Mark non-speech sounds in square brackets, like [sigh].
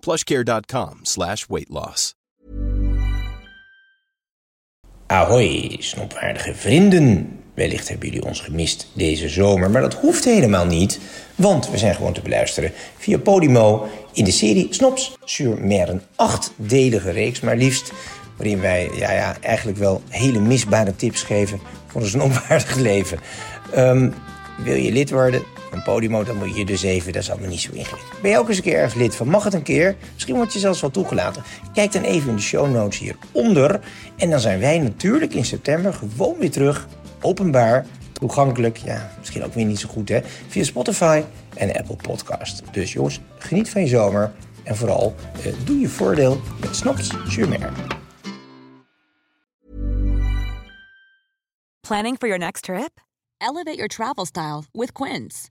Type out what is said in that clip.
plushcare.com slash weight loss. Ahoy, snopwaardige vrienden. Wellicht hebben jullie ons gemist deze zomer, maar dat hoeft helemaal niet. Want we zijn gewoon te beluisteren via Podimo in de serie Snops sur Mer. Een achtdelige reeks, maar liefst. Waarin wij ja, ja, eigenlijk wel hele misbare tips geven voor een snopwaardig [laughs] leven. Ehm, wil je lid worden van Podimo, dan moet je dus even, dat is allemaal niet zo ingewikkeld. Ben je ook eens een keer ergens lid van? Mag het een keer? Misschien word je zelfs wel toegelaten. Kijk dan even in de show notes hieronder. En dan zijn wij natuurlijk in september gewoon weer terug, openbaar, toegankelijk. Ja, misschien ook weer niet zo goed hè, via Spotify en Apple Podcast. Dus jongens, geniet van je zomer. En vooral, eh, doe je voordeel met Snaps Surmer. Planning for your next trip? Elevate your travel style with Quince.